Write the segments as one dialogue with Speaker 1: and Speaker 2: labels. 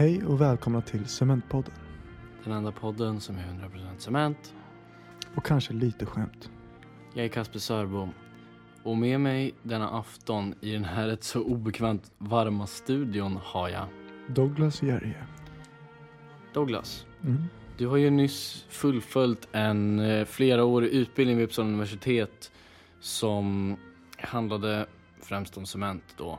Speaker 1: Hej och välkomna till Cementpodden.
Speaker 2: Den enda podden som är 100% cement.
Speaker 1: Och kanske lite skämt.
Speaker 2: Jag är Kasper Sörbom. Och med mig denna afton i den här rätt så obekvämt varma studion har jag
Speaker 1: Douglas Jerje.
Speaker 2: Douglas.
Speaker 1: Mm.
Speaker 2: Du har ju nyss fullföljt en eh, flerårig utbildning vid Uppsala universitet som handlade främst om cement då.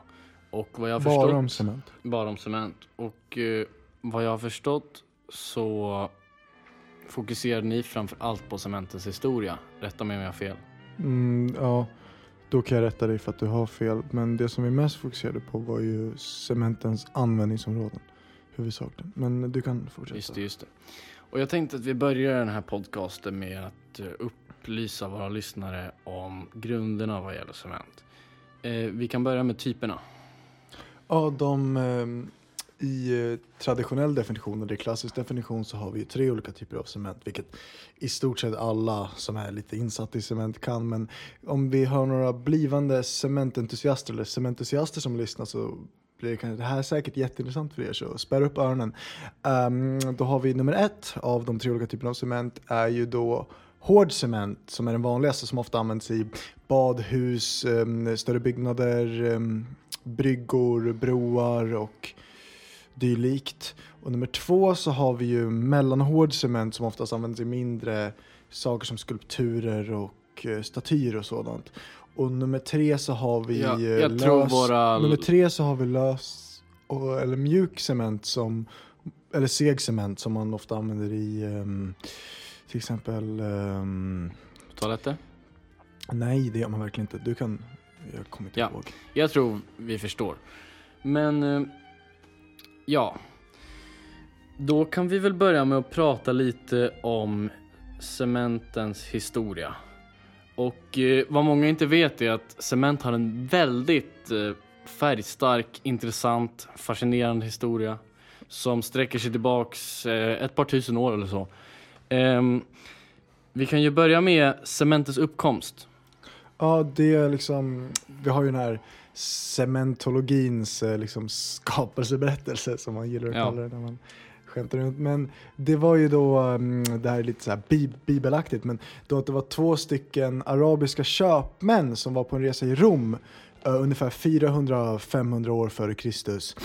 Speaker 2: Och vad jag har förstått,
Speaker 1: Bara om cement.
Speaker 2: bara om cement. Och eh, vad jag har förstått så fokuserar ni framför allt på cementens historia. Rätta mig om jag har fel.
Speaker 1: Mm, ja, då kan jag rätta dig för att du har fel. Men det som vi mest fokuserade på var ju cementens användningsområden. Huvudsakligen. Men du kan fortsätta.
Speaker 2: Just det, just det. Och jag tänkte att vi börjar den här podcasten med att eh, upplysa våra lyssnare om grunderna vad gäller cement. Eh, vi kan börja med typerna.
Speaker 1: Ja, de, ehm, I eh, traditionell definition, eller klassisk definition, så har vi tre olika typer av cement. Vilket i stort sett alla som är lite insatta i cement kan. Men om vi har några blivande cemententusiaster eller cemententusiaster som lyssnar så blir det, det här är säkert jätteintressant för er, så spärra upp öronen. Um, då har vi nummer ett av de tre olika typerna av cement är ju då hård cement som är den vanligaste som ofta används i badhus, um, större byggnader, um, bryggor, broar och dylikt. Och nummer två så har vi ju mellanhård cement som oftast används i mindre saker som skulpturer och eh, statyer och sådant. Och nummer tre så har vi
Speaker 2: Ja,
Speaker 1: lös,
Speaker 2: våra-
Speaker 1: nummer tre så har vi lös och, eller mjuk cement som eller seg cement som man ofta använder i ehm, till exempel ehm,
Speaker 2: Toaletter?
Speaker 1: nej det gör man verkligen inte. Du kan, jag kommer inte
Speaker 2: Ja.
Speaker 1: ihåg.
Speaker 2: Jag tror vi förstår. Men eh, ja, då kan vi väl börja med att prata lite om cementens historia. Och eh, vad många inte vet är att cement har en väldigt eh, färgstark, intressant, fascinerande historia som sträcker sig tillbaks ett par tusen år eller så. Ehm, vi kan ju börja med cementens uppkomst.
Speaker 1: Ja, det är liksom, vi har ju den här cementologins eh, liksom skapelseberättelse som man gillar att
Speaker 2: Ja.
Speaker 1: kalla det när man skämtar runt. Men det var ju då, mm, det här är lite så här bi- bibelaktigt, men då att det var två stycken arabiska köpmän som var på en resa i Rom eh, ungefär 400-500 år före Kristus.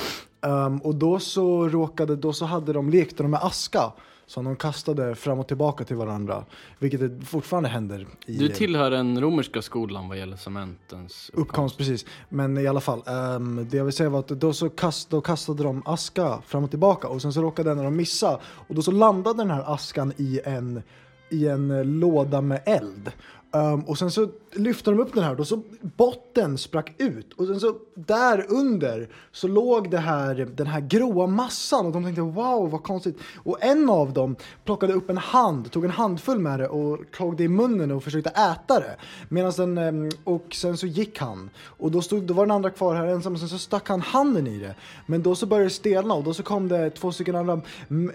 Speaker 1: Ehm, och då så råkade, då så hade de, lekte de med aska som de kastade fram och tillbaka till varandra, vilket fortfarande händer. I,
Speaker 2: Du tillhör den romerska skolan vad gäller cementens uppkomst.
Speaker 1: Uppkomst, precis. Men i alla fall, ehm, det jag vill säga var att då, så kast, då kastade de aska fram och tillbaka och sen så råkade en av dem missa och då så landade den här askan i en, i en låda med eld. Ehm, och sen så lyfte de upp den här och då så botten sprack ut och sen så där under så låg det här, den här gråa massan och de tänkte wow vad konstigt. Och en av dem plockade upp en hand, tog en handfull med det och tog det i munnen och försökte äta det. Medan den, ehm, och sen så gick han och då, stod, då var den andra kvar här ensam och sen så stack han handen i det. Men då så började det stelna och då så kom det två stycken andra,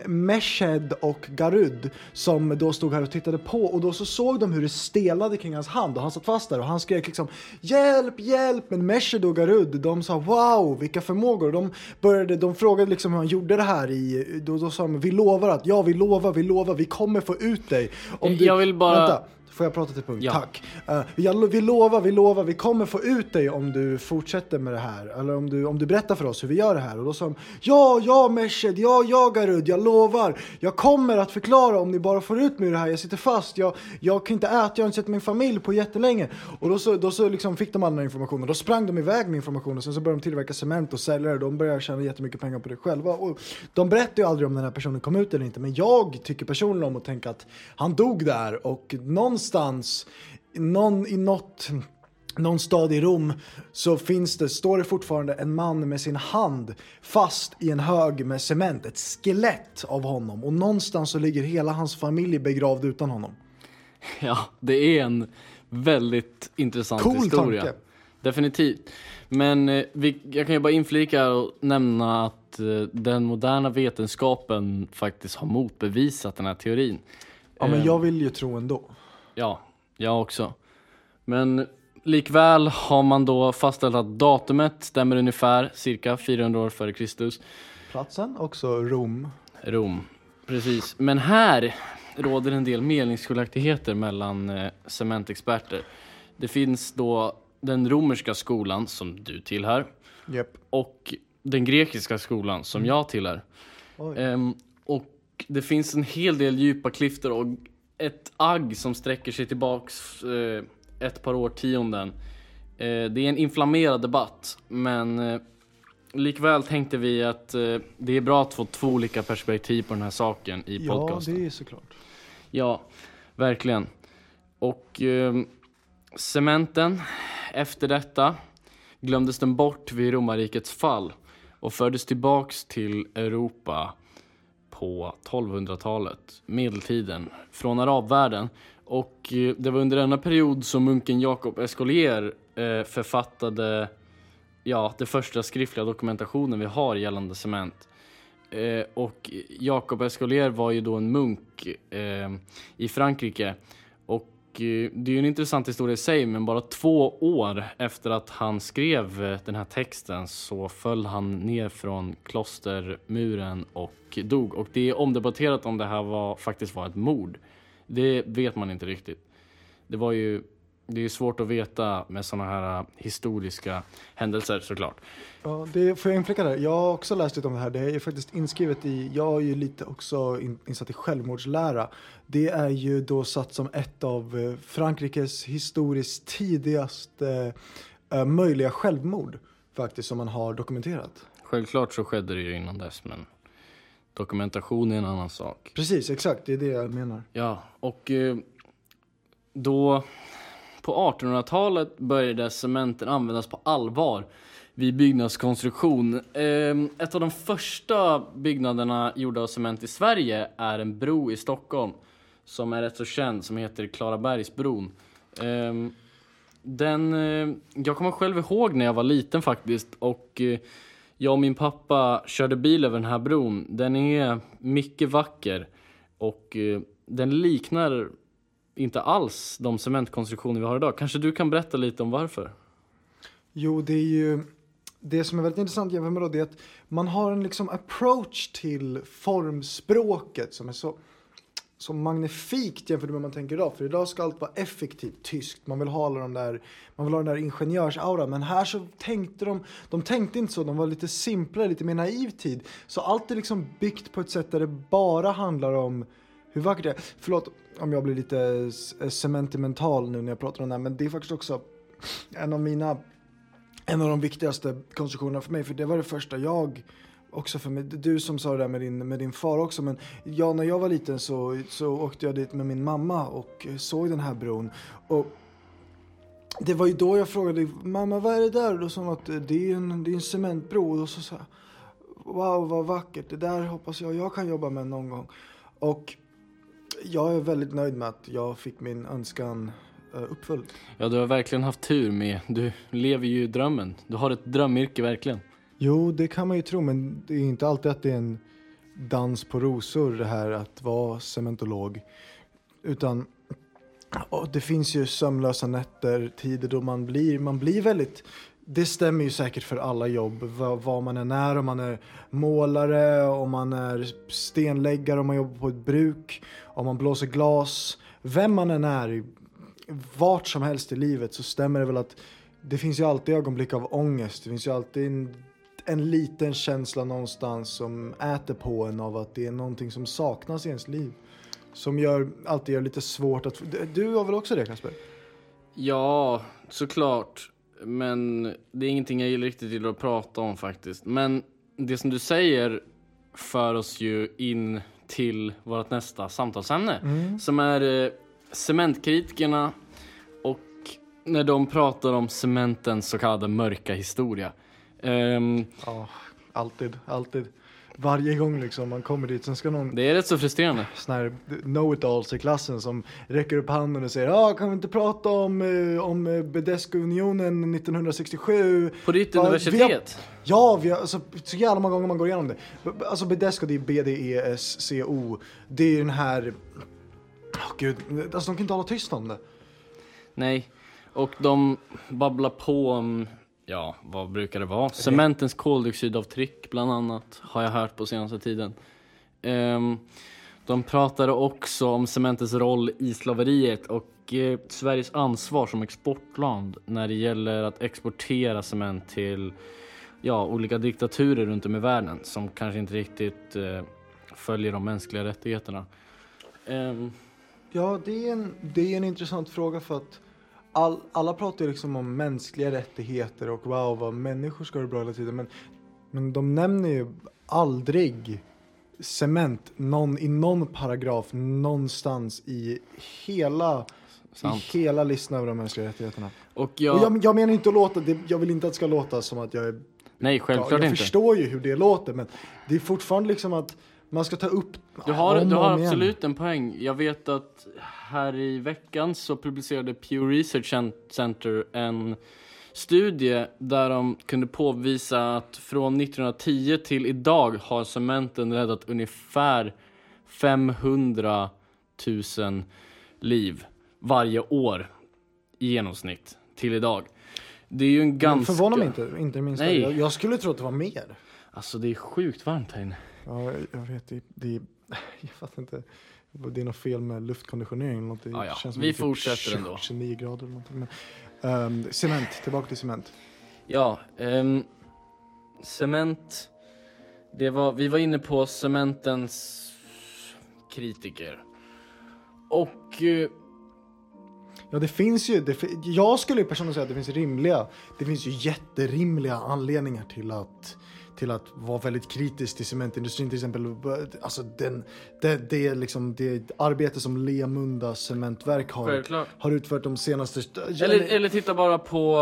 Speaker 1: Meshed och Garud, som då stod här och tittade på och då så såg de hur det stelade kring hans hand och han satt fast där och han skrek liksom hjälp, hjälp, men Meshed och Garud de sa wow, vilka förmågor de började, de frågade liksom hur han gjorde det här i, då, då sa de vi lovar att, ja vi lovar, vi lovar, vi kommer få ut dig. Om du,
Speaker 2: Jag vill bara-
Speaker 1: Vänta. Får jag prata till punkt?
Speaker 2: Ja.
Speaker 1: Tack. Eh, jag, vi lovar, vi lovar, vi kommer få ut dig om du fortsätter med det här. Eller om du, om du berättar för oss hur vi gör det här. Och då sa de, ja, ja Meshed, ja, ja Garud, jag lovar. Jag kommer att förklara om ni bara får ut mig ur det här. Jag sitter fast, jag, jag kan inte äta, jag har inte sett min familj på jättelänge. Och då så, då så liksom fick de all den här informationen. Då sprang de iväg med informationen och sen så började de tillverka cement och sälja det. De började tjäna jättemycket pengar på det själva. Och de berättade ju aldrig om den här personen kom ut eller inte. Men jag tycker personligen om att tänka att han dog där och någonstans någon i något någon stad i Rom så finns det, står det fortfarande en man med sin hand fast i en hög med cement, ett skelett av honom och någonstans så ligger hela hans familj begravd utan honom.
Speaker 2: Ja, det är en väldigt intressant
Speaker 1: Cool
Speaker 2: historia.
Speaker 1: tanke.
Speaker 2: Definitivt. Men eh, vi, jag kan ju bara inflika och nämna att eh, den moderna vetenskapen faktiskt har motbevisat den här teorin.
Speaker 1: Ja men
Speaker 2: Eh,
Speaker 1: jag vill ju tro ändå.
Speaker 2: Ja, jag också. Men likväl har man då fastställt att datumet stämmer ungefär cirka 400 år före Kristus.
Speaker 1: Platsen, också Rom.
Speaker 2: Rom. Precis. Men här råder en del meningsskiljaktigheter mellan eh, cementexperter. Det finns då den romerska skolan som du tillhör
Speaker 1: Japp.
Speaker 2: och den grekiska skolan som jag tillhör. Ehm, och det finns en hel del djupa klyftor och ett agg som sträcker sig tillbaks eh, ett par årtionden. Eh, det är en inflammerad debatt, men eh, likväl tänkte vi att eh, det är bra att få två olika perspektiv på den här saken i
Speaker 1: Ja,
Speaker 2: podcasten.
Speaker 1: det är såklart.
Speaker 2: Ja, verkligen. Och ehm, cementen, efter detta glömdes den bort vid romarrikets fall och fördes tillbaks till Europa på 1200-talet, medeltiden, från arabvärlden. Och eh, det var under denna period som munken Jacob Escolier eh, författade ja, den första skriftliga dokumentationen vi har gällande cement. Eh, och Jacob Escolier var ju då en munk i Frankrike. Och eh, det är ju en intressant historia i sig, men bara två år efter att han skrev eh, den här texten så föll han ner från klostermuren och dog. Och det är omdebatterat om det här var, faktiskt var ett mord. Det vet man inte riktigt. Det var ju det är svårt att veta med sådana här eh, historiska händelser såklart.
Speaker 1: Ja, det får jag inflika där. Jag har också läst lite om det här. Det är faktiskt inskrivet i, jag är ju lite också in, insatt i självmordslära. Det är ju då satt som ett av eh, Frankrikes historiskt tidigaste eh, möjliga självmord faktiskt som man har dokumenterat.
Speaker 2: Självklart så skedde det ju innan dess, men dokumentation är en annan sak.
Speaker 1: Precis, exakt, det är det jag menar.
Speaker 2: Ja, och eh, då på 1800-talet började cementen användas på allvar vid byggnadskonstruktion. Ehm, ett av de första byggnaderna gjorda av cement i Sverige är en bro i Stockholm som är rätt så känd, som heter Klarabergsbron. Ehm, den, eh, jag kommer själv ihåg när jag var liten faktiskt och eh, jag och min pappa körde bil över den här bron. Den är mycket vacker och eh, den liknar inte alls de cementkonstruktioner vi har idag. Kanske du kan berätta lite om varför?
Speaker 1: Jo, det är ju det som är väldigt intressant jämfört med då, det är att man har en liksom approach till formspråket som är så, så magnifikt jämfört med vad man tänker idag. För idag ska allt vara effektivt, tyskt. Man vill ha alla de där, man vill ha den där ingenjörsauran. Men här så tänkte de, de tänkte inte så, de var lite simplare, lite mer naiv tid. Så allt är liksom byggt på ett sätt där det bara handlar om hur vackert det är. Förlåt om jag blir lite eh, sentimental nu när jag pratar om det här, men det är faktiskt också en av mina en av de viktigaste konstruktionerna för mig, för det var det första jag också för mig, du som sa det där med din, med din far också, men ja, när jag var liten så, så åkte jag dit med min mamma och eh, såg den här bron. Och det var ju då jag frågade, mamma vad är det där? Och då sa hon att det är en, det är en cementbro. Och då så sa jag, wow vad vackert, det där hoppas jag jag kan jobba med någon gång. Och jag är väldigt nöjd med att jag fick min önskan eh, uppfylld.
Speaker 2: Ja, du har verkligen haft tur med, du lever ju drömmen. Du har ett drömyrke verkligen.
Speaker 1: Jo, det kan man ju tro, men det är inte alltid att det är en dans på rosor det här att vara cementolog. Utan det finns ju sömnlösa nätter, tider då man blir, man blir väldigt det stämmer ju säkert för alla jobb, vad, man än är, om man är målare, om man är stenläggare, om man jobbar på ett bruk, om man blåser glas. Vem man än är, vart som helst i livet så stämmer det väl att det finns ju alltid ögonblick av ångest. Det finns ju alltid en, en liten känsla någonstans som äter på en av att det är någonting som saknas i ens liv. Som gör, alltid gör lite svårt att... Du har väl också det Kasper?
Speaker 2: Ja, såklart. Men det är ingenting jag gillar riktigt gillar att prata om faktiskt. Men det som du säger för oss ju in till vårt nästa samtalsämne. Som är eh, cementkritikerna och när de pratar om cementens så kallade mörka historia. Ehm,
Speaker 1: Ja, alltid, alltid. Varje gång liksom man kommer dit, sen ska någon
Speaker 2: det är rätt så frustrerande.
Speaker 1: sån här know-it-alls i klassen som räcker upp handen och säger ja, ah, kan vi inte prata om, eh, om eh, Bedesko-unionen 1967?
Speaker 2: På ditt
Speaker 1: Ja, vi har-
Speaker 2: universitet?
Speaker 1: Ja, vi har, alltså, så jävla många gånger man går igenom det. Alltså Bedesco, det är B-D-E-S-C-O. Det är den här... Åh gud, alltså de kan inte hålla tyst om det.
Speaker 2: Nej. Och de babblar på om ja, vad brukar det vara? Cementens koldioxidavtryck bland annat, har jag hört på senaste tiden. Ehm, de pratade också om cementens roll i slaveriet och eh, Sveriges ansvar som exportland när det gäller att exportera cement till ja, olika diktaturer runt om i världen som kanske inte riktigt eh, följer de mänskliga rättigheterna. Ehm,
Speaker 1: Ja, det är en, det är en intressant fråga för att all, alla pratar ju liksom om mänskliga rättigheter och wow, vad människor ska ha det bra hela tiden. Men, men de nämner ju aldrig cement någon, i någon paragraf någonstans i hela,
Speaker 2: Sant.
Speaker 1: i hela listan över de mänskliga rättigheterna.
Speaker 2: och jag,
Speaker 1: Och jag, jag menar inte att låta, det, jag vill inte att det ska låta som att jag är
Speaker 2: nej, självklart
Speaker 1: jag
Speaker 2: inte.
Speaker 1: förstår ju hur det låter men det är fortfarande liksom att man ska ta upp
Speaker 2: Du har,
Speaker 1: om
Speaker 2: du har
Speaker 1: om igen.
Speaker 2: absolut en poäng. Jag vet att här i veckan så publicerade Pew Research Center en studie där de kunde påvisa att från 1910 till idag har cementen räddat ungefär 500 000 liv varje år i genomsnitt till idag. Det är ju en ganska...
Speaker 1: Förvånar mig inte, inte det minsta.
Speaker 2: Nej.
Speaker 1: Jag, jag skulle tro att det var mer.
Speaker 2: Alltså det är sjukt varmt här inne.
Speaker 1: Ja, jag- vet. Det, det, jag fattar inte. Det är något fel med luftkonditionering. eller Något. Det
Speaker 2: Ja, ja.
Speaker 1: känns som
Speaker 2: Vi
Speaker 1: typ
Speaker 2: fortsätter
Speaker 1: 20
Speaker 2: ändå.
Speaker 1: 29 grader eller någonting. Men, ehm, cement, tillbaka till cement.
Speaker 2: Ja, ehm, cement. Det var, vi var inne på cementens kritiker. Och eh,
Speaker 1: Ja, det finns ju. Det, jag skulle personligen säga att det finns rimliga. Det finns ju jätterimliga anledningar till att till att vara väldigt kritisk till cementindustrin till exempel. Alltså den, det, det, är liksom det arbete som Lemunda cementverk har,
Speaker 2: självklart.
Speaker 1: har utfört de senaste...
Speaker 2: Eller, eller titta bara på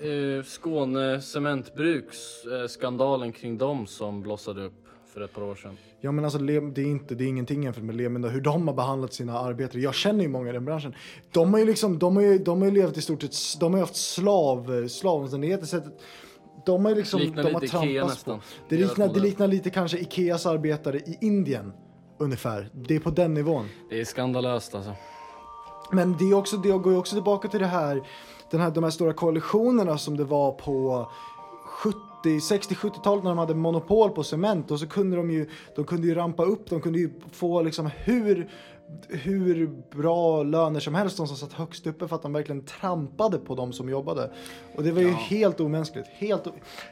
Speaker 2: eh, Skåne cementbruks eh, skandalen kring dem som blossade upp för ett par år sedan.
Speaker 1: Ja men alltså det är, inte, det är ingenting jämfört med Lemunda, hur de har behandlat sina arbetare. Jag känner ju många i den branschen. De har ju liksom, de har ju, de har ju levt i stort sett, de har ju haft slav, slavomständigheter. De har liksom,
Speaker 2: Liknar
Speaker 1: de har
Speaker 2: lite Ikea nästan.
Speaker 1: på. Det liknar, det liknar lite kanske Ikeas arbetare i Indien. Ungefär. Det är på den nivån.
Speaker 2: Det är skandalöst alltså.
Speaker 1: Men det, är också, det går ju också tillbaka till det här, den här, de här stora koalitionerna som det var på 70, 60-70-talet när de hade monopol på cement och så kunde de ju, de kunde ju rampa upp, de kunde ju få liksom hur, hur bra löner som helst, de som satt högst uppe för att de verkligen trampade på de som jobbade. Och det var ju
Speaker 2: Ja.
Speaker 1: helt omänskligt, helt,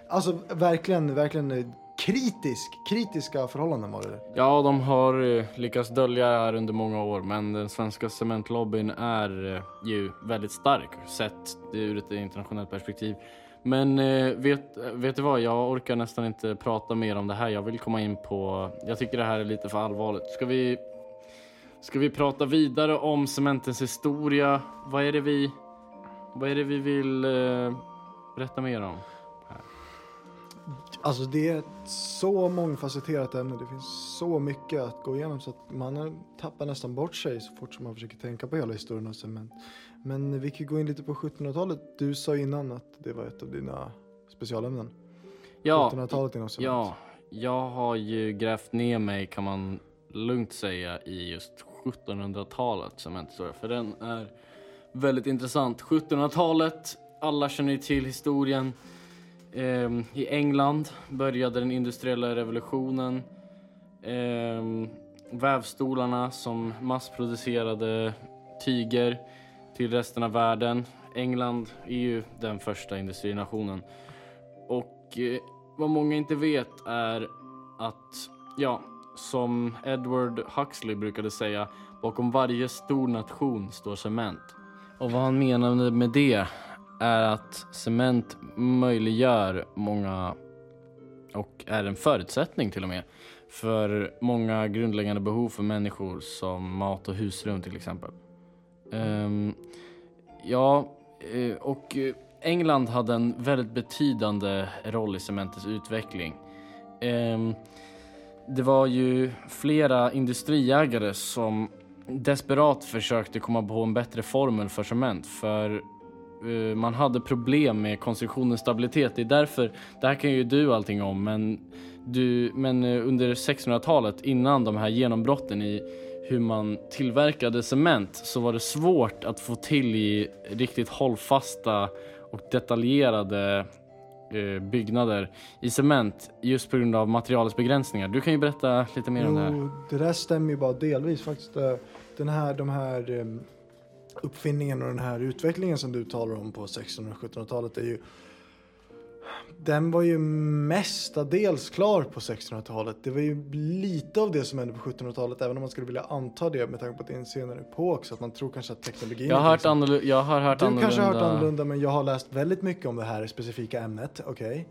Speaker 1: alltså verkligen, verkligen kritisk, kritiska förhållanden var det.
Speaker 2: Ja, de har eh, lyckats dölja det här under många år, men den svenska cementlobbyn är eh, ju väldigt stark sett ur ett internationellt perspektiv. Men eh, vet, vet du vad, jag orkar nästan inte prata mer om det här. Jag vill komma in på, jag tycker det här är lite för allvarligt. Ska vi, ska vi prata vidare om cementens historia? Vad är det vi, vad är det vi vill eh, berätta mer om?
Speaker 1: Alltså det är ett så mångfacetterat ämne. Det finns så mycket att gå igenom så att man tappar nästan bort sig så fort som man försöker tänka på hela historien av cement. Men vi kan gå in lite på 1700-talet. Du sa innan att det var ett av dina specialämnen.
Speaker 2: Ja,
Speaker 1: 1700-talet inom cement.
Speaker 2: Ja, jag har ju grävt ner mig kan man lugnt säga i just 1700-talet som cementhistoria. För den är väldigt intressant. 1700-talet, alla känner ju till historien. Ehm, I England började den industriella revolutionen. Ehm, vävstolarna som massproducerade tyger till resten av världen. England är ju den första industrinationen. Och eh, vad många inte vet är att, ja, som Edward Huxley brukade säga, bakom varje stor nation står cement. Och vad han menade med det är att cement möjliggör många, och är en förutsättning till och med, för många grundläggande behov för människor som mat och husrum till exempel. Um, ja, eh, och England hade en väldigt betydande roll i cementens utveckling. Um, det var ju flera industriägare som desperat försökte komma på en bättre formel för cement för man hade problem med konstruktionens stabilitet. Det är därför, det här kan ju du allting om, men, du, men eh, under 1600-talet innan de här genombrotten i hur man tillverkade cement så var det svårt att få till i riktigt hållfasta och detaljerade Eh, byggnader i cement just på grund av materialets begränsningar. Du kan ju berätta lite mer om det här.
Speaker 1: Det där stämmer ju bara delvis faktiskt. Eh, den här, de här eh, uppfinningen och den här utvecklingen som du talar om på 1600 och 1700-talet är ju den var ju mestadels klar på 1600-talet. Det var ju lite av det som hände på 1700-talet, även om man skulle vilja anta det med tanke på att det är en senare epok, så att man tror kanske att teknologin...
Speaker 2: Jag har hört,
Speaker 1: liksom-
Speaker 2: annorlunda, jag har hört
Speaker 1: Du
Speaker 2: annorlunda.
Speaker 1: kanske har hört annorlunda, men jag har läst väldigt mycket om det här specifika ämnet, okej?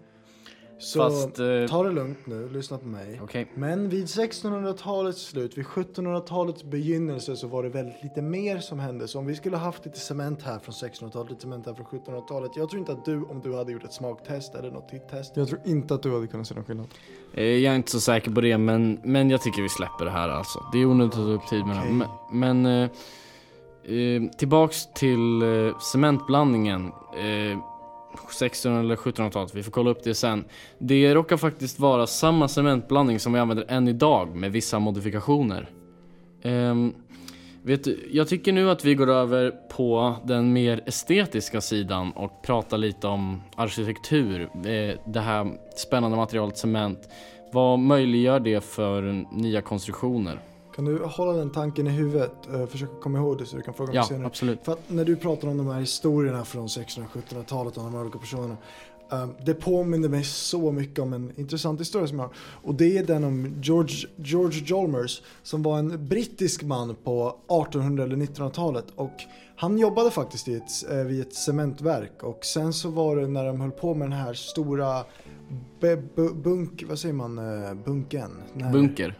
Speaker 1: Så
Speaker 2: Fast, eh,
Speaker 1: ta det lugnt nu, lyssna på mig.
Speaker 2: Okej.
Speaker 1: Men vid 1600-talets slut, vid 1700-talets begynnelse så var det väldigt lite mer som hände. Så om vi skulle haft lite cement här från 1600-talet, lite cement här från 1700-talet. Jag tror inte att du, om du hade gjort ett smaktest eller något test. Jag tror inte att du hade kunnat se någon skillnad.
Speaker 2: Eh, Jag är inte så säker på det, men, men jag tycker vi släpper det här alltså. Det är onödigt att ta upp tid med det.
Speaker 1: Okej.
Speaker 2: Men, men eh, eh, tillbaks till eh, cementblandningen. 1600 eller 1700-talet, vi får kolla upp det sen. Det råkar faktiskt vara samma cementblandning som vi använder än idag med vissa modifikationer. Um, vet du, jag tycker nu att vi går över på den mer estetiska sidan och pratar lite om arkitektur. Eh, det här spännande materialet cement. Vad möjliggör det för nya konstruktioner?
Speaker 1: Kan du hålla den tanken i huvudet? Uh, försöka komma ihåg det så du kan fråga mig
Speaker 2: Ja,
Speaker 1: senare.
Speaker 2: absolut.
Speaker 1: För att när du pratar om de här historierna från 1600 och 1700-talet och de här olika personerna. ehm, det påminner mig så mycket om en intressant historia som jag har. Och det är den om George, George Chalmers som var en brittisk man på 1800 eller 1900-talet. Och han jobbade faktiskt i ett, eh, vid ett cementverk. Och sen så var det när de höll på med den här stora bunk, vad säger man, eh, bunken?
Speaker 2: Bunker.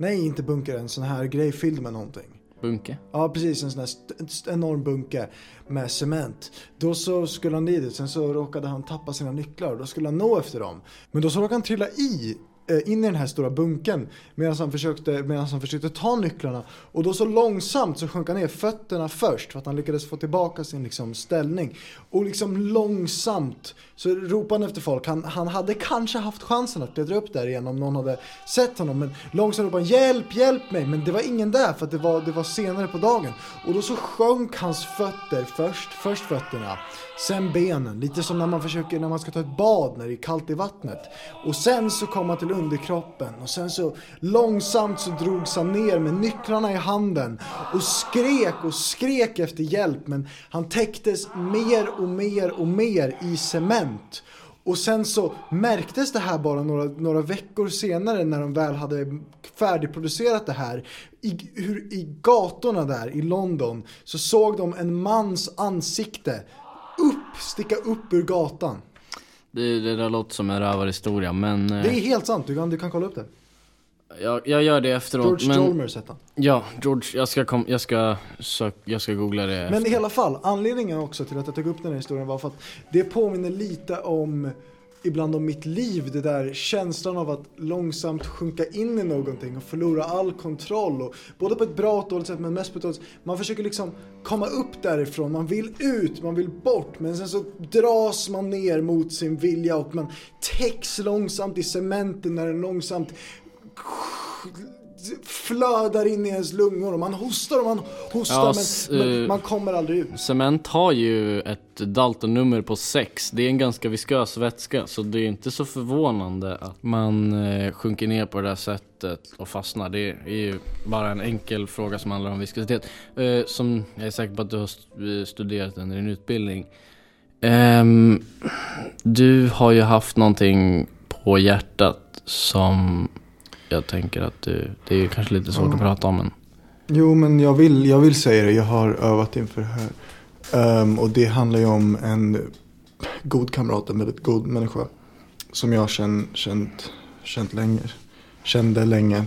Speaker 1: Nej, inte bunker, en sån här grej fylld med någonting.
Speaker 2: Bunke.
Speaker 1: Ja precis, en sån här enorm bunke med cement. Då så skulle han dit, sen så råkade han tappa sina nycklar och då skulle han nå efter dem. Men då så råkade han trilla i, Eh, in i den här stora bunken medan han, försökte, medan han försökte ta nycklarna. Och då så långsamt så sjönk han ner fötterna först för att han lyckades få tillbaka sin liksom, ställning. Och liksom långsamt så ropade han efter folk. Han, han hade kanske haft chansen att klättra upp där igen om någon hade sett honom. Men långsamt ropade han hjälp, hjälp mig. Men det var ingen där för att det var, det var senare på dagen. Och då så sjönk hans fötter först, först fötterna. Sen benen, lite som när man försöker när man ska ta ett bad när det är kallt i vattnet. Och sen så kom han till underkroppen och sen så långsamt så drogs han ner med nycklarna i handen och skrek och skrek efter hjälp men han täcktes mer och mer och mer i cement. Och sen så märktes det här bara några, några veckor senare när de väl hade färdigproducerat det här. I, hur, I gatorna där i London så såg de en mans ansikte sticka upp ur gatan.
Speaker 2: Det, det där låter som en rövarhistoria, men eh,
Speaker 1: Det är helt sant, du kan, du kan kolla upp det.
Speaker 2: jag, jag gör det efteråt.
Speaker 1: George
Speaker 2: men,
Speaker 1: Chalmers hette han.
Speaker 2: Ja, George, jag ska, kom, jag ska, sök, jag ska googla det.
Speaker 1: Men i
Speaker 2: efter.
Speaker 1: alla fall, anledningen också till att jag tog upp den här historien var för att det påminner lite om ibland om mitt liv, det där känslan av att långsamt sjunka in i någonting och förlora all kontroll. Och både på ett bra och ett dåligt sätt, men mest på ett dåligt sätt. Man försöker liksom komma upp därifrån, man vill ut, man vill bort, men sen så dras man ner mot sin vilja och man täcks långsamt i cementen när den långsamt flödar in i ens lungor och man hostar och man hostar
Speaker 2: Ja,
Speaker 1: men, men
Speaker 2: eh,
Speaker 1: man kommer aldrig ut.
Speaker 2: Cement har ju ett Dalton-nummer på 6. Det är en ganska viskös vätska, så det är inte så förvånande att man eh, sjunker ner på det där sättet och fastnar. Det är ju bara en enkel fråga som handlar om viskositet. Eh, som jag är säker på att du har st- studerat under din utbildning. Ehm, du har ju haft någonting på hjärtat som jag tänker att du, det är kanske lite svårt
Speaker 1: Ja.
Speaker 2: att prata om men
Speaker 1: Jo, men jag vill, jag vill säga det. Jag har övat inför det här. Ehm, och det handlar ju om en god kamrat, en väldigt god människa. Som jag har känt, känt, känt länge. Kände länge.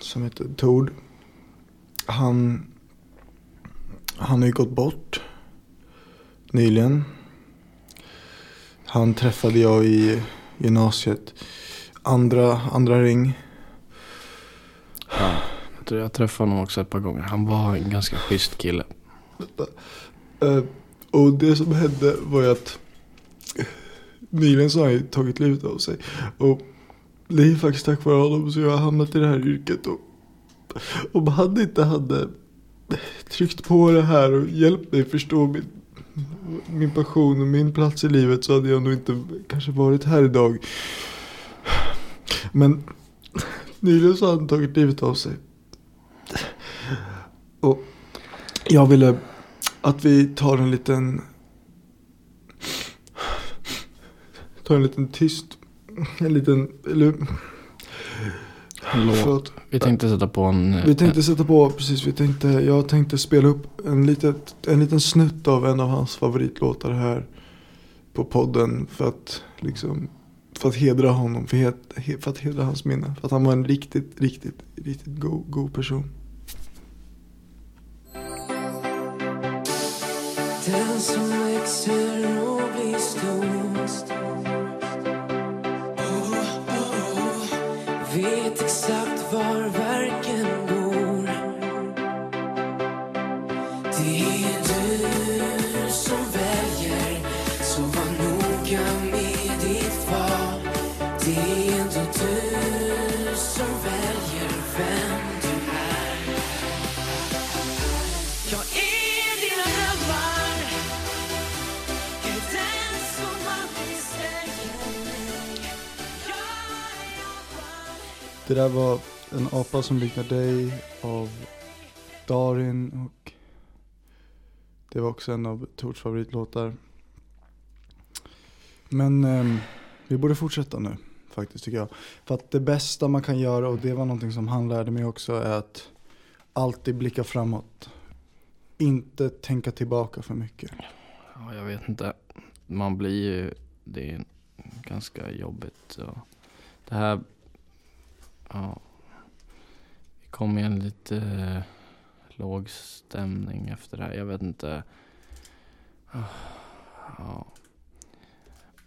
Speaker 1: Som heter Tord. Han, han har ju gått bort. Nyligen. Han träffade jag i gymnasiet. Andra, andra ring.
Speaker 2: Ja, jag tror jag träffade honom också ett par gånger. Han var en ganska schysst kille.
Speaker 1: Eh, och det som hände var ju att nyligen så har han ju tagit livet av sig. Och det är faktiskt tack vare honom som jag har hamnat i det här yrket. Och om han inte hade tryckt på det här och hjälpt mig förstå min, min passion och min plats i livet så hade jag nog inte kanske varit här idag. Men nyligen så hade han tagit livet av sig. Och jag ville att vi tar en liten tar en liten tyst, en liten, eller
Speaker 2: Låt.
Speaker 1: förlåt.
Speaker 2: Vi tänkte sätta på en...
Speaker 1: Vi tänkte sätta på, precis, vi tänkte, jag tänkte spela upp en, litet, en liten snutt av en av hans favoritlåtar här på podden för att liksom, för att hedra honom, för, he- för att hedra hans minne. För att han var en riktigt, riktigt, riktigt god, god person.
Speaker 3: Den som växer och blir stor Det är ändå du som väljer vem du är. Jag är dina drömmar Är den som aldrig säger nej. Jag är apan
Speaker 1: Det där var En apa som liknar dig av Darin och det var också en av Torts favoritlåtar. Men ehm, vi borde fortsätta nu faktiskt tycker jag. För att det bästa man kan göra och det var någonting som han lärde mig också är att alltid blicka framåt. Inte tänka tillbaka för mycket.
Speaker 2: Ja, jag vet inte. Man blir ju... Det är ganska jobbigt. Så. Det här... Ja. Vi kom i en lite eh, låg stämning efter det här. Jag vet inte. Ja.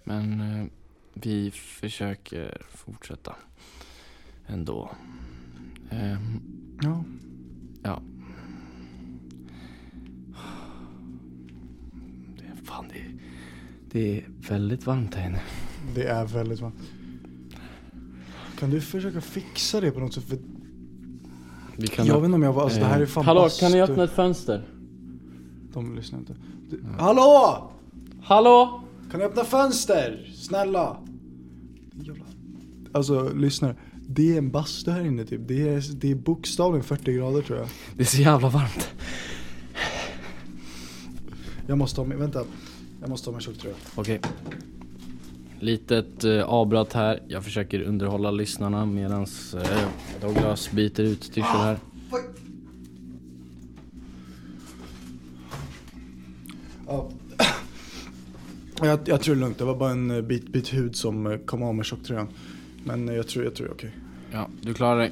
Speaker 2: Men eh, vi försöker fortsätta ändå. Ehm,
Speaker 1: Ja.
Speaker 2: Ja. Det är fan det är, det är väldigt varmt här inne.
Speaker 1: Det är väldigt varmt. Kan du försöka fixa det på något sätt? För
Speaker 2: Vi kan
Speaker 1: jag vet inte om jag var, alltså det här är fan
Speaker 2: Hallå,
Speaker 1: bastu.
Speaker 2: kan ni öppna ett fönster?
Speaker 1: De lyssnar inte. Du, Hallå!
Speaker 2: Hallå?
Speaker 1: Kan du öppna fönster? Snälla! Jävla... Alltså lyssna. Det är en bastu här inne typ. Det är, det är bokstavligen 40 grader tror jag.
Speaker 2: Det är så jävla varmt.
Speaker 1: Jag måste ha mig, vänta. Jag måste ha mig tjocktröja.
Speaker 2: Okej. Litet eh, avbrott här. Jag försöker underhålla lyssnarna medan eh, Douglas byter utstyrsel här.
Speaker 1: Ja. Jag, jag tror det är lugnt. Det var bara en eh, bit, bit hud som eh, kom av med tjocktröjan. Men eh, jag tror, jag tror det är okej.
Speaker 2: Ja, du klarar dig.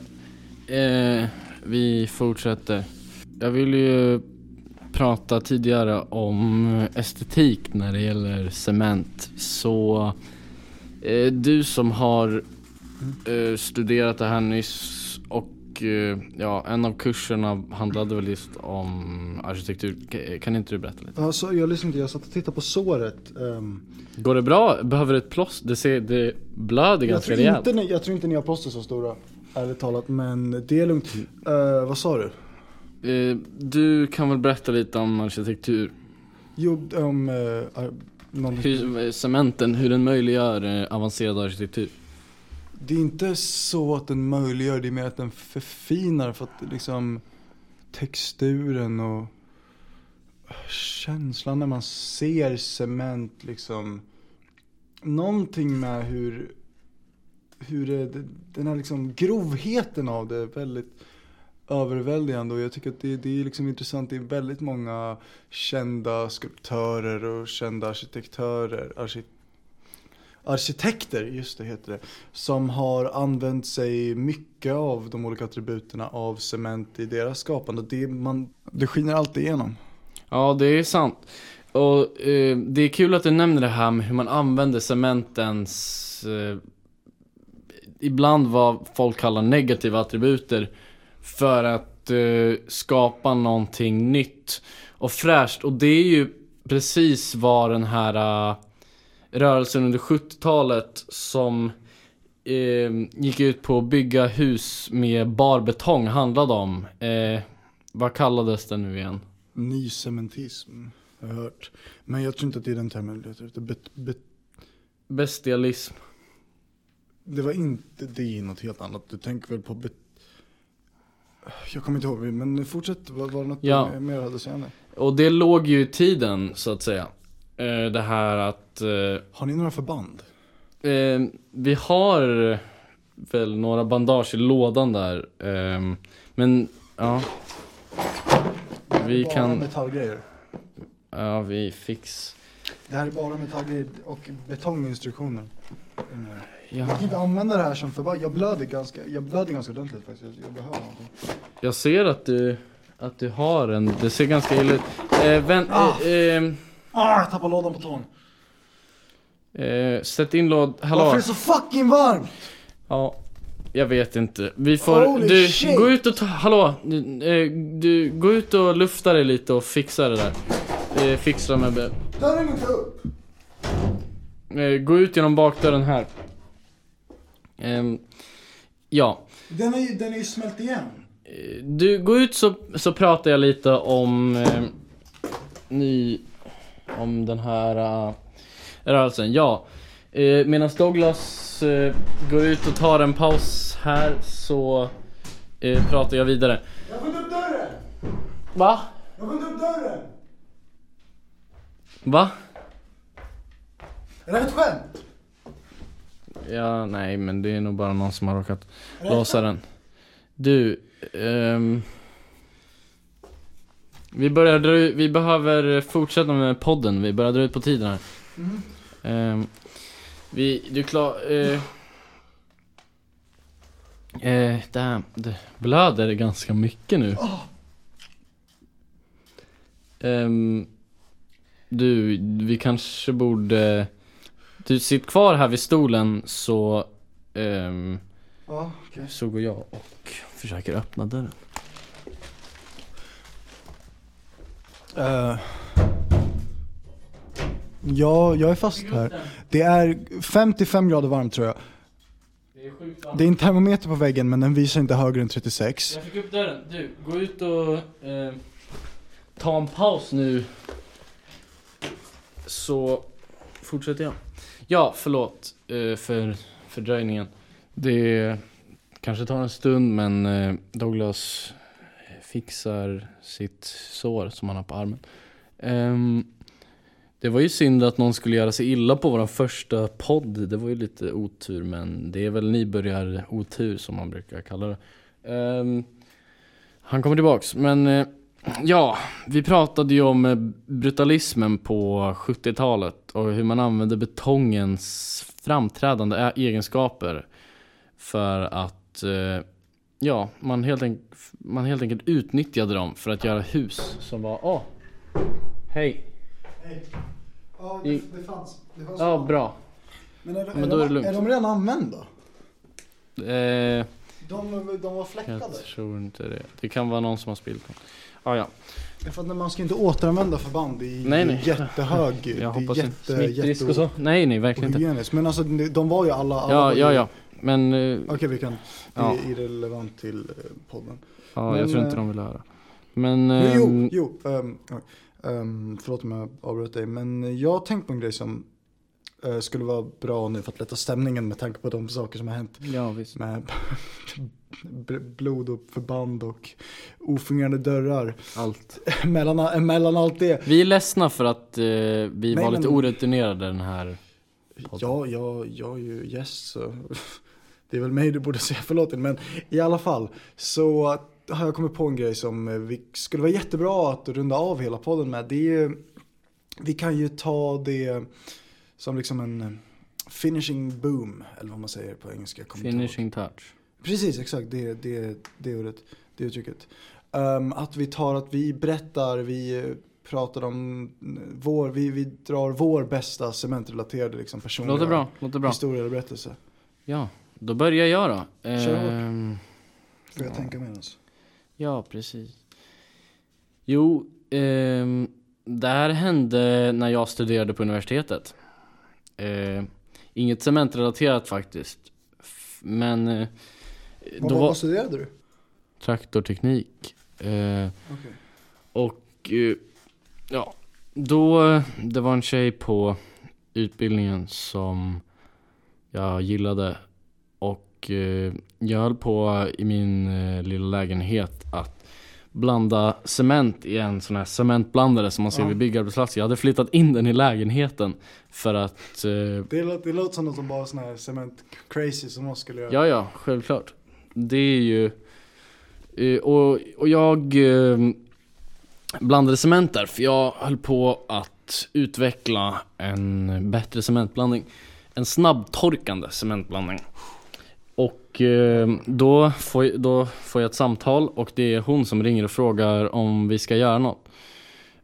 Speaker 2: Eh, vi fortsätter. Jag vill ju prata tidigare om estetik när det gäller cement. Så eh, du som har eh, studerat det här nyss och ja, en av kurserna handlade väl just om arkitektur. K- Kan inte du berätta lite?
Speaker 1: Alltså, jag lyssnade inte, jag satt och tittade på såret. Ehm,
Speaker 2: Går det bra? Behöver du ett plåster? Det, ser, det blöder ganska rejält.
Speaker 1: inte, jag tror inte ni har plåster så stora. Ärligt talat, men det är lugnt. Eh, vad sa du?
Speaker 2: Eh, du kan väl berätta lite om arkitektur?
Speaker 1: Jo, om... Uh, ar-
Speaker 2: Hur, eh, cementen, hur den möjliggör eh, avancerad arkitektur.
Speaker 1: Det är inte så att den möjliggör, det är mer att den förfinar för att liksom texturen och känslan när man ser cement liksom. Någonting med hur, hur det, den här liksom grovheten av det är väldigt överväldigande och jag tycker att det, det är liksom intressant. Det är väldigt många kända skulptörer och kända arkitektörer, arki- arkitekter, just det heter det, som har använt sig mycket av de olika attributerna av cement i deras skapande. Det, man, det skiner alltid igenom.
Speaker 2: Ja, det är sant. Och eh, det är kul att du nämner det här med hur man använder cementens eh, ibland vad folk kallar negativa attributer för att eh, skapa någonting nytt och fräscht. Och det är ju precis vad den här eh, rörelsen under 70-talet som eh, gick ut på att bygga hus med barbetong handlade om. Eh, vad kallades det nu igen?
Speaker 1: Ny cementism. Jag har hört. Men jag tror inte att det är den termen du letar efter.
Speaker 2: Bestialism.
Speaker 1: det var inte det är något helt annat. Du tänker väl på bet, Jag kommer inte ihåg, men fortsätt. Var, var det något
Speaker 2: Ja.
Speaker 1: du mer hade att säga?
Speaker 2: Och det låg ju i tiden, så att säga. Eh, det här att... Eh,
Speaker 1: Har ni några förband?
Speaker 2: Eh, vi har väl några bandage i lådan där. ehm, men ja. Vi
Speaker 1: bara
Speaker 2: kan,
Speaker 1: metallgrejer.
Speaker 2: ja vi fix.
Speaker 1: Det här är bara metallgrejer och betonginstruktioner.
Speaker 2: Ja,
Speaker 1: Jag kan inte använda det här som förband. Jag blöder ganska, jag blöder ganska ordentligt faktiskt. Jag, jag behöver någonting.
Speaker 2: jag ser att du, att du har en, det ser ganska illa ut. Eh, vän,
Speaker 1: Ah.
Speaker 2: eh, eh,
Speaker 1: Ah, jag tappade lådan på tån.
Speaker 2: Eh, sätt in låd,
Speaker 1: Varför
Speaker 2: hallå.
Speaker 1: är det så fucking varmt?
Speaker 2: Ja, jag vet inte. Vi får,
Speaker 1: Holy
Speaker 2: du,
Speaker 1: shit.
Speaker 2: gå ut och ta, hallå. Du, eh, du, gå ut och lufta dig lite och fixa det där. Eh, fixa med
Speaker 1: Dörren går inte upp.
Speaker 2: Eh, gå ut genom bakdörren här. Ehm, ja.
Speaker 1: Den är ju, den är smält igen.
Speaker 2: Eh, Du, gå ut så, så pratar jag lite om eh, ny, om den här uh, rörelsen. Ja. Eh, Medan Douglas eh, går ut och tar en paus här så eh, pratar jag vidare.
Speaker 1: Jag får inte upp dörren!
Speaker 2: Va?
Speaker 1: Jag får inte upp dörren!
Speaker 2: Va?
Speaker 1: Är det här ett skämt?
Speaker 2: Ja, nej men det är nog bara någon som har råkat låsa den. Du, ehm, vi börjar dra vi behöver fortsätta med podden, vi börjar dra ut på tiden här.
Speaker 1: Mhm.
Speaker 2: Ehm, vi, du klar, eh, eh, damn, det blöder ganska mycket nu. Ehm, du, vi kanske borde, du sitt kvar här vid stolen så, ehm,
Speaker 1: Ja, okej.
Speaker 2: så går jag och försöker öppna dörren.
Speaker 1: Eh, ja, jag är fast här. Det är 55 grader varmt tror jag.
Speaker 2: Det är
Speaker 1: en termometer på väggen men den visar inte högre än 36.
Speaker 2: Jag fick upp dörren. Du, gå ut och eh, ta en paus nu. Så fortsätter jag. Ja, förlåt eh, för fördröjningen. Det kanske tar en stund men eh, Douglas fixar sitt sår som han har på armen. Ehm, det var ju synd att någon skulle göra sig illa på vår första podd. Det var ju lite otur men det är väl nybörjar otur som man brukar kalla det. Um, han kommer tillbaks, men uh, ja, vi pratade ju om eh, brutalismen på 70-talet och hur man använde betongens framträdande egenskaper för att uh, ja, man helt, enk- man helt enkelt utnyttjade dem för att göra hus som var, åh, hej,
Speaker 1: Ja,
Speaker 2: det-
Speaker 1: det fanns. Det fanns
Speaker 2: ja bra.
Speaker 1: Men, är,
Speaker 2: men då är det lugnt.
Speaker 1: Är de redan använda?
Speaker 2: Eh,
Speaker 1: De, de var fläckade.
Speaker 2: jag tror inte det. Det kan vara någon som har spillt dem. Ah, ja,
Speaker 1: är för att man ska inte återanvända förband. Det är
Speaker 2: Nej, nej.
Speaker 1: jättehög.
Speaker 2: jag
Speaker 1: det är
Speaker 2: hoppas inte.
Speaker 1: jätte,
Speaker 2: Smittrisk
Speaker 1: jätte
Speaker 2: och så. Nej, nej, verkligen inte.
Speaker 1: Men alltså de de var ju alla. alla
Speaker 2: Ja, ja, ja. Men eh,
Speaker 1: Okej vi kan. Det
Speaker 2: Ja.
Speaker 1: är irrelevant till eh, podden.
Speaker 2: Ja, jag
Speaker 1: Men,
Speaker 2: tror inte
Speaker 1: eh,
Speaker 2: de vill höra. Men...
Speaker 1: Jo,
Speaker 2: ehm,
Speaker 1: jo, jo um, um, förlåt om jag avbröt dig. Men jag har tänkt på en grej som eh, skulle vara bra nu för att lätta stämningen med tanke på de saker som har hänt.
Speaker 2: Ja, visst.
Speaker 1: Med blod och förband och ofungerande dörrar.
Speaker 2: Allt.
Speaker 1: mellan, mellan allt det.
Speaker 2: Vi är ledsna för att eh, vi
Speaker 1: Nej,
Speaker 2: var lite
Speaker 1: men-
Speaker 2: orutinerade den här podden.
Speaker 1: Ja, jag, jag är ju gäst så det är väl mig du borde säga förlåt till. Men i alla fall så har jag kommit på en grej som eh, vi skulle vara jättebra att runda av hela podden med. Det är ju, vi kan ju ta det som liksom en eh, finishing boom, eller vad man säger på engelska.
Speaker 2: Finishing touch.
Speaker 1: Precis, exakt. Det, det, det ordet, det uttrycket. Um, att vi tar att vi berättar, vi eh, pratar om vår, vi, vi drar vår bästa cementrelaterade liksom personliga
Speaker 2: Låter bra, låter bra.
Speaker 1: historia eller berättelse.
Speaker 2: Ja, då börjar jag då.
Speaker 1: Kör hårt.
Speaker 2: Ehm,
Speaker 1: Får jag tänka medans?
Speaker 2: Ja, precis. Jo, ehm, det här hände när jag studerade på universitetet. Eh, inget cementrelaterat faktiskt. F- Men eh,
Speaker 1: Vad,
Speaker 2: då
Speaker 1: vad,
Speaker 2: var
Speaker 1: vad studerade du?
Speaker 2: traktorteknik. Eh,
Speaker 1: Okej.
Speaker 2: Och eh, ja, Då, det var en tjej på utbildningen som jag gillade och eh, jag höll på i min eh, lilla lägenhet att blanda cement i en sån här cementblandare som man ser
Speaker 1: Ja.
Speaker 2: vid byggarbetsplatser. Jag hade flyttat in den i lägenheten för att eh,
Speaker 1: Det, låter, det låter som något som bara sån här cement crazy som oss skulle göra.
Speaker 2: Ja, ja, självklart. Det är ju... eh, Och, och jag eh, blandade cement där, för jag höll på att utveckla en bättre cementblandning. En snabbtorkande cementblandning. Och eh, då får, jag- då får jag ett samtal och det är hon som ringer och frågar om vi ska göra något.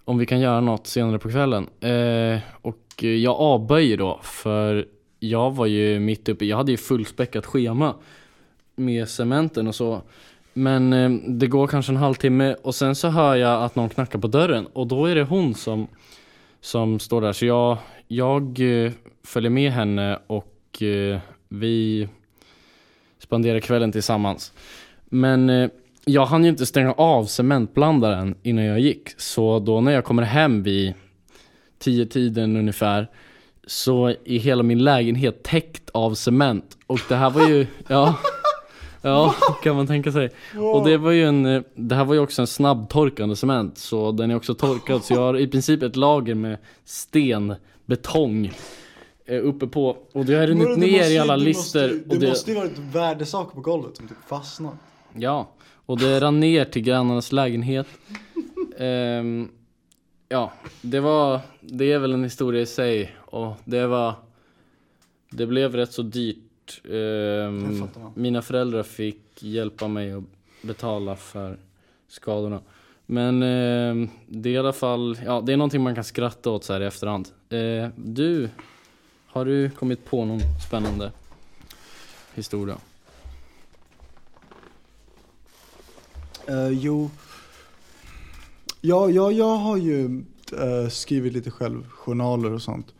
Speaker 2: Om vi kan göra något senare på kvällen. Eh, och jag avböjer då för jag var ju mitt uppe, jag hade ju fullspäckat schema med cementen och så. Men eh, det går kanske en halvtimme och sen så hör jag att någon knackar på dörren och då är det hon som, som står där. Så jag, jag följer med henne och vi spenderar kvällen tillsammans. Men eh, jag hann ju inte stänga av cementblandaren innan jag gick. Så då när jag kommer hem vid tio tiden ungefär så är hela min lägenhet täckt av cement. Och det här var ju, ja, ja kan man tänka sig. Och det var ju en, eh, det här var ju också en snabbtorkande cement. Så den är också torkad. Så jag har i princip ett lager med sten, betong eh, uppe på. Och det har runnit
Speaker 1: det
Speaker 2: ner i alla
Speaker 1: det ju-
Speaker 2: och
Speaker 1: det måste ju varit värdesaker på golvet som typ fastnat.
Speaker 2: Ja, och det rann ner till grannarnas lägenhet. Ehm, ja, det var, det är väl en historia i sig och det var, det blev rätt så dyrt.
Speaker 1: Det man.
Speaker 2: mina föräldrar fick hjälpa mig att betala för skadorna. Men ehm, det är i alla fall, ja det är någonting man kan skratta åt så här i efterhand. Eh, du, har du kommit på någon spännande historia?
Speaker 1: Uh, jo. Ja, ja, jag har ju uh, skrivit lite själv, journaler och sånt.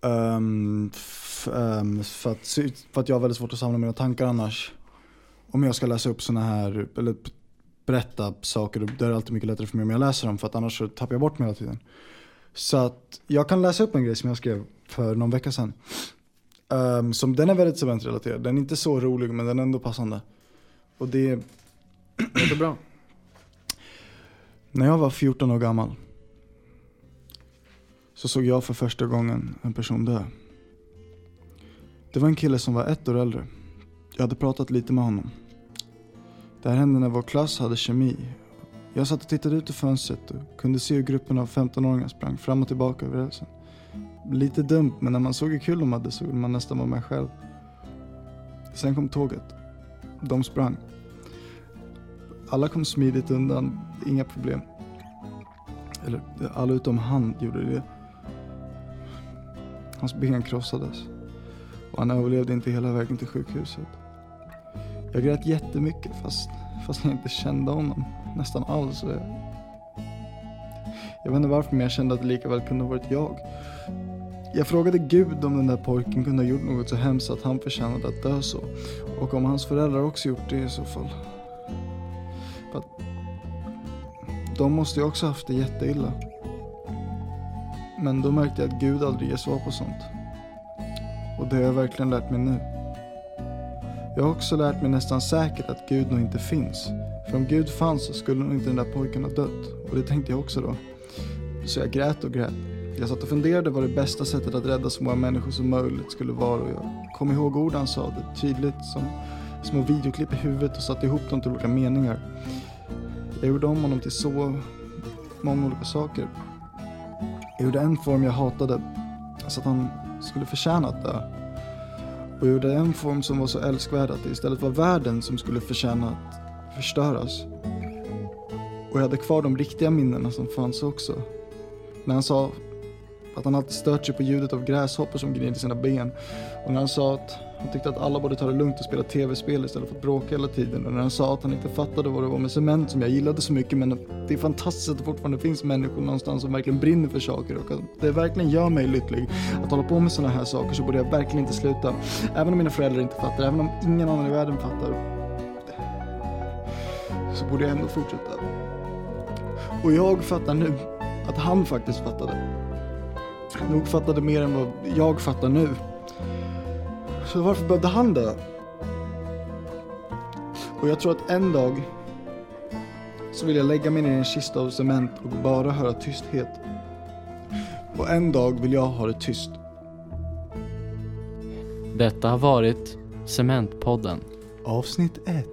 Speaker 1: Um, f- ehm, för, att, för att jag har väldigt svårt att samla mina tankar annars. Om jag ska läsa upp såna här, eller berätta saker, då är det alltid mycket lättare för mig om jag läser dem. För att annars så tappar jag bort mig hela tiden. Så att jag kan läsa upp en grej som jag skrev för någon vecka sedan. Ehm, som, den är väldigt cementrelaterad. Den är inte så rolig men den är ändå passande. Och det är
Speaker 2: Låter bra.
Speaker 1: När jag var 14 år gammal så såg jag för första gången en person dö. Det var en kille som var ett år äldre. Jag hade pratat lite med honom. Det här hände när vår klass hade kemi. Jag satt och tittade ut ur fönstret och kunde se hur gruppen av 15-åringar sprang fram och tillbaka över rälsen. Lite dumt, men när man såg hur kul de hade så ville man nästan vara med själv. Sen kom tåget. De sprang. Alla kom smidigt undan, inga problem. Eller alla utom han gjorde det. Hans ben krossades. Och han överlevde inte hela vägen till sjukhuset. Jag grät jättemycket fast, fast jag inte kände honom nästan alls. Jag, jag vet inte varför men jag kände att det lika väl kunde ha varit jag. Jag frågade Gud om den där pojken kunde ha gjort något så hemskt att han förtjänade att dö så. Och om hans föräldrar också gjort det i så fall. För att de måste ju också haft det jätteilla. Men då märkte jag att Gud aldrig ger svar på sånt. Och det har jag verkligen lärt mig nu. Jag har också lärt mig nästan säkert att Gud nog inte finns. För om Gud fanns så skulle nog inte den där pojken ha dött. Och det tänkte jag också då. Så jag grät och grät. Jag satt och funderade vad det bästa sättet att rädda så många människor som möjligt skulle vara och jag kom ihåg ord han sa det tydligt som små videoklipp i huvudet och satte ihop dem till olika meningar. Jag gjorde om honom till så många olika saker. Jag gjorde en form jag hatade, så att han skulle förtjäna att dö. Och jag gjorde en form som var så älskvärd att det istället var världen som skulle förtjäna att förstöras. Och jag hade kvar de riktiga minnena som fanns också. När han sa att han alltid stört sig på ljudet av gräshoppor som gned i sina ben. Och när han sa att han tyckte att alla borde ta det lugnt och spela tv-spel istället för att bråka hela tiden. Och när han sa att han inte fattade vad det var med cement som jag gillade så mycket men att det är fantastiskt att det fortfarande finns människor någonstans som verkligen brinner för saker och att det verkligen gör mig lycklig. Att hålla på med sådana här saker så borde jag verkligen inte sluta. Även om mina föräldrar inte fattar, även om ingen annan i världen fattar. Så borde jag ändå fortsätta. Och jag fattar nu att han faktiskt fattade. Nog fattade mer än vad jag fattar nu. Så varför behövde han dö? Och jag tror att en dag så vill jag lägga mig ner i en kista av cement och bara höra tysthet. Och en dag vill jag ha det tyst.
Speaker 2: Detta har varit Cementpodden.
Speaker 1: Avsnitt 1